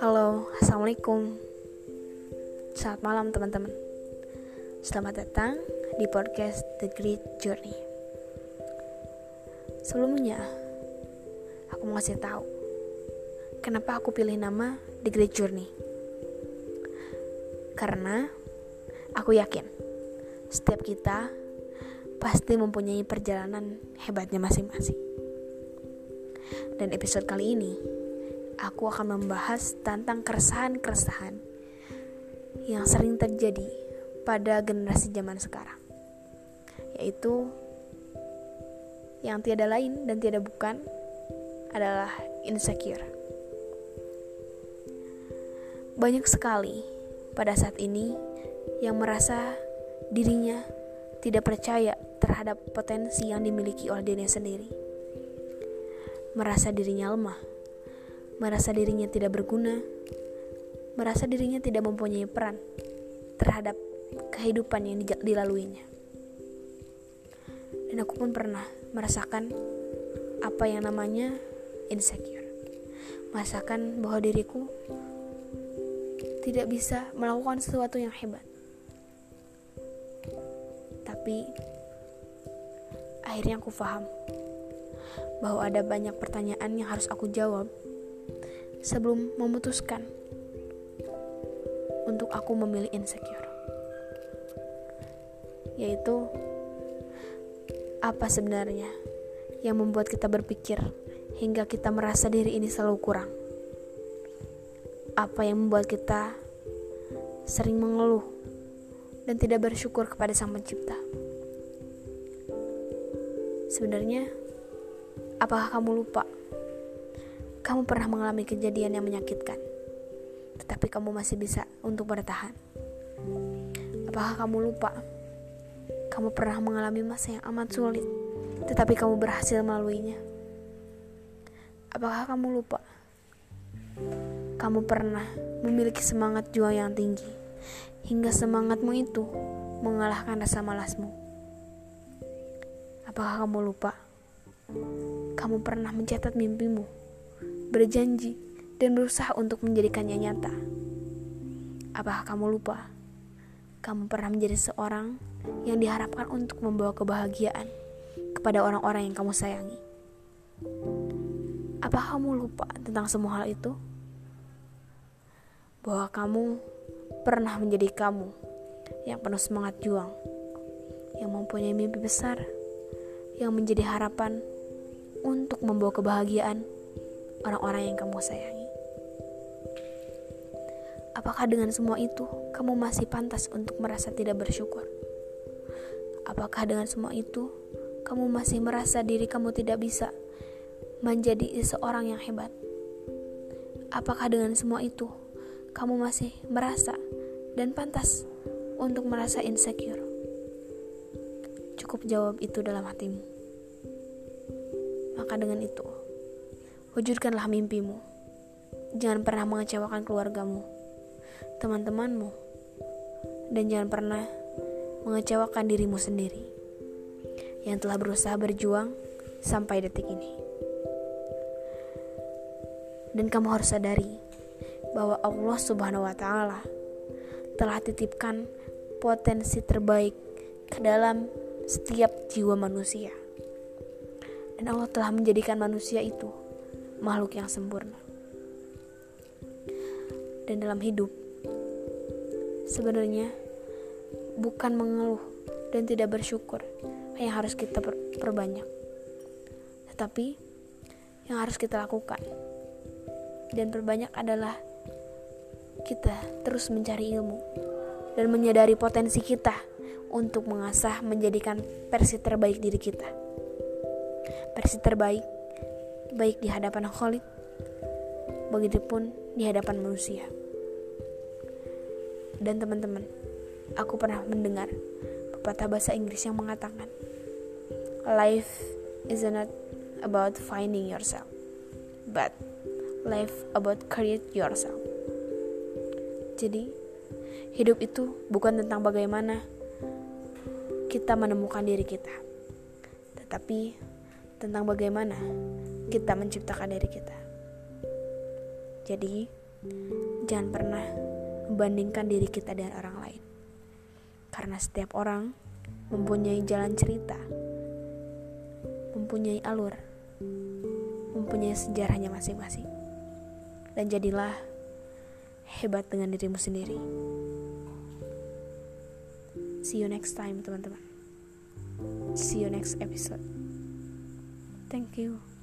Halo, Assalamualaikum. Selamat malam teman-teman. Selamat datang di podcast The Great Journey. Sebelumnya, aku mau kasih tahu Kenapa aku pilih nama The Great Journey? Karena aku yakin Setiap kita pasti mempunyai perjalanan hebatnya masing-masing Dan episode kali ini aku akan membahas tentang keresahan-keresahan yang sering terjadi pada generasi zaman sekarang, yaitu yang tiada lain dan tiada bukan adalah insecure. Banyak sekali pada saat ini yang merasa dirinya tidak percaya terhadap potensi yang dimiliki oleh dirinya sendiri, merasa dirinya lemah merasa dirinya tidak berguna, merasa dirinya tidak mempunyai peran terhadap kehidupan yang dilaluinya. Dan aku pun pernah merasakan apa yang namanya insecure. Merasakan bahwa diriku tidak bisa melakukan sesuatu yang hebat. Tapi akhirnya aku paham bahwa ada banyak pertanyaan yang harus aku jawab sebelum memutuskan untuk aku memilih insecure. Yaitu apa sebenarnya yang membuat kita berpikir hingga kita merasa diri ini selalu kurang? Apa yang membuat kita sering mengeluh dan tidak bersyukur kepada Sang Pencipta. Sebenarnya, apakah kamu lupa kamu pernah mengalami kejadian yang menyakitkan, tetapi kamu masih bisa untuk bertahan. Apakah kamu lupa? Kamu pernah mengalami masa yang amat sulit, tetapi kamu berhasil melaluinya. Apakah kamu lupa? Kamu pernah memiliki semangat juang yang tinggi, hingga semangatmu itu mengalahkan rasa malasmu. Apakah kamu lupa? Kamu pernah mencatat mimpimu berjanji, dan berusaha untuk menjadikannya nyata. Apakah kamu lupa? Kamu pernah menjadi seorang yang diharapkan untuk membawa kebahagiaan kepada orang-orang yang kamu sayangi. Apakah kamu lupa tentang semua hal itu? Bahwa kamu pernah menjadi kamu yang penuh semangat juang, yang mempunyai mimpi besar, yang menjadi harapan untuk membawa kebahagiaan orang-orang yang kamu sayangi. Apakah dengan semua itu kamu masih pantas untuk merasa tidak bersyukur? Apakah dengan semua itu kamu masih merasa diri kamu tidak bisa menjadi seorang yang hebat? Apakah dengan semua itu kamu masih merasa dan pantas untuk merasa insecure? Cukup jawab itu dalam hatimu. Maka dengan itu, Wujudkanlah mimpimu. Jangan pernah mengecewakan keluargamu, teman-temanmu, dan jangan pernah mengecewakan dirimu sendiri yang telah berusaha berjuang sampai detik ini. Dan kamu harus sadari bahwa Allah Subhanahu wa taala telah titipkan potensi terbaik ke dalam setiap jiwa manusia. Dan Allah telah menjadikan manusia itu makhluk yang sempurna. Dan dalam hidup, sebenarnya bukan mengeluh dan tidak bersyukur yang harus kita perbanyak, tetapi yang harus kita lakukan dan perbanyak adalah kita terus mencari ilmu dan menyadari potensi kita untuk mengasah menjadikan versi terbaik diri kita. Versi terbaik baik di hadapan Khalid, begitupun di hadapan manusia. Dan teman-teman, aku pernah mendengar pepatah bahasa Inggris yang mengatakan, Life is not about finding yourself, but life about create yourself. Jadi, hidup itu bukan tentang bagaimana kita menemukan diri kita, tetapi tentang bagaimana kita menciptakan diri kita. Jadi, jangan pernah membandingkan diri kita dengan orang lain. Karena setiap orang mempunyai jalan cerita, mempunyai alur, mempunyai sejarahnya masing-masing. Dan jadilah hebat dengan dirimu sendiri. See you next time, teman-teman. See you next episode. Thank you.